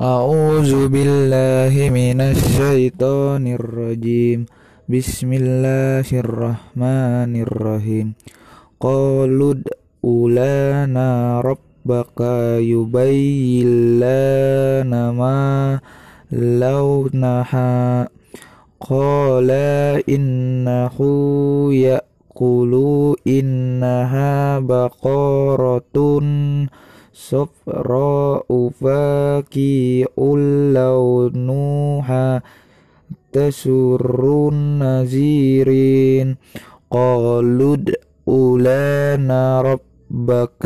أعوذ بالله من الشيطان الرجيم بسم الله الرحمن الرحيم قالوا ادع لنا ربك يبين لنا ما لونها قال إنه يقول إنها بقرة صفراء فاقع لونها تسر النذيرين قالوا ادع لنا ربك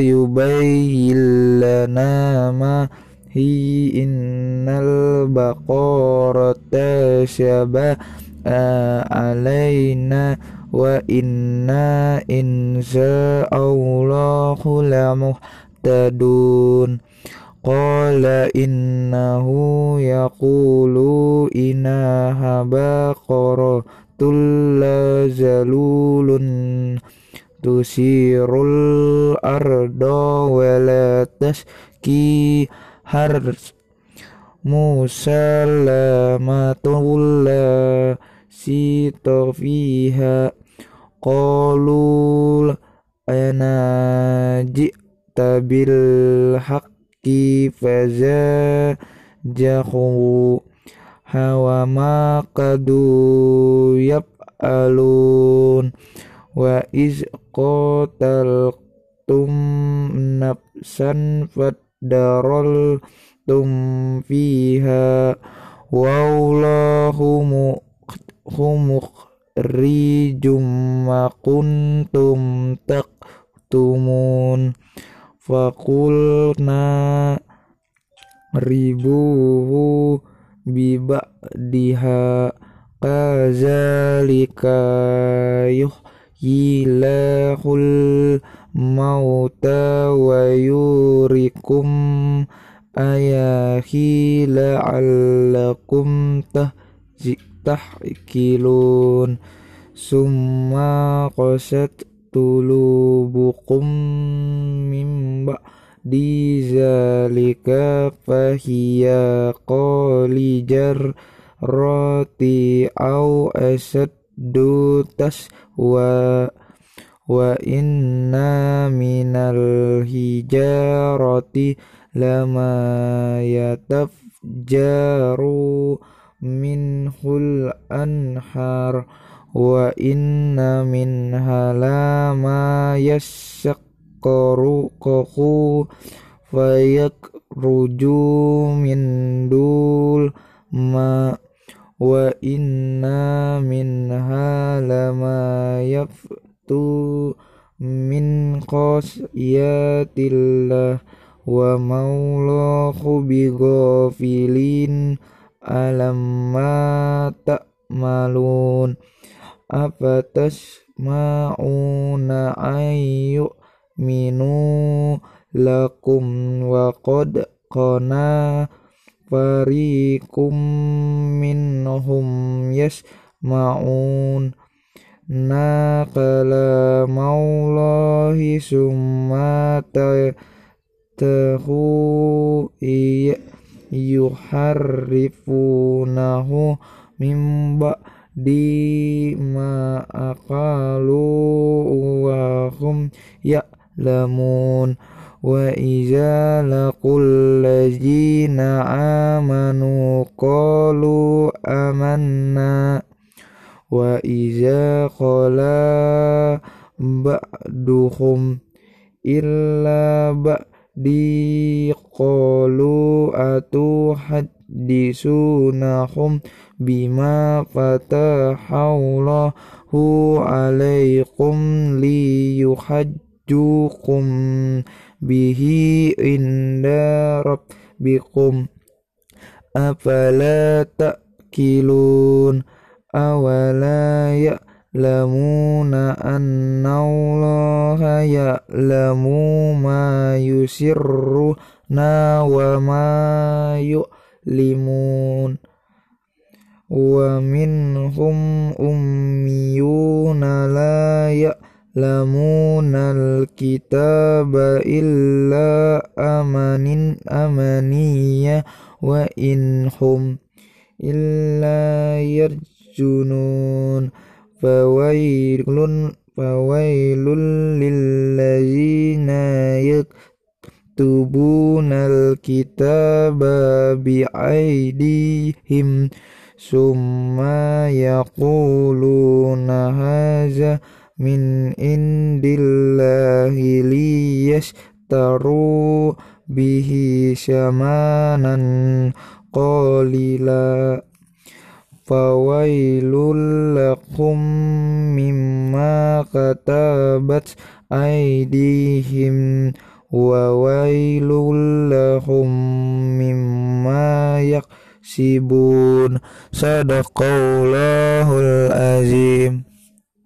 يبين لنا ما هي إن البقرة شبه علينا وإنا إن شاء الله لمهتدون قال إنه يقول إنها بقرة لا ذلول تثير الأرض ولا تسقي حرث مسلمة لا سيط فيها قالوا أنا جئت tabil haqqi faza jahu hawa ma qadu yab'alun wa iz qataltum nafsan faddarol tum fiha wallahu mukhumuk rijum ma kuntum taktumun fakulna ribuhu biba diha kazalika yuh yilahul mauta wa yurikum ayahi la'allakum tahkilun. Summa qasat tulubukum mimba di zalika fahiya qalijar roti au asaddu taswa wa inna minal hijarati lama yatafjaru minhul anhar wa inna minha lama yasyak koku fayak ruju min dul ma. Wa inna min halama yaftu min qasyatillah wa maulahu bighafilin alam ma ta'malun afatas ma'una ayu minu lakum wa qad qana farikum minhum yasma'un. Naqala maulahi summa tahu yuharrifunahu mimba di ma akalu wa ya lamun wa iza laqul ladzina amanu qalu amanna. Wa iza qala ba'duhum illa ba'di. Qalu atu يحدثونهم بما فتح الله عليكم ليحجوكم به عند ربكم أفلا تأكلون أولا يعلمون أن الله يعلم ما يسرنا وما يؤمنون يعلمون ومنهم أميون لا يعلمون الكتاب إلا أمن أمنية وإن هم إلا يرجنون فويل فويل للذين yaktubunal kitaba bi'aidihim summa yaquluna haza min indillahi liyashtaru bihi syamanan qalila. Fawailul lakum mimma katabat aidihim wa wailul lahum mimma yaksibun. Azim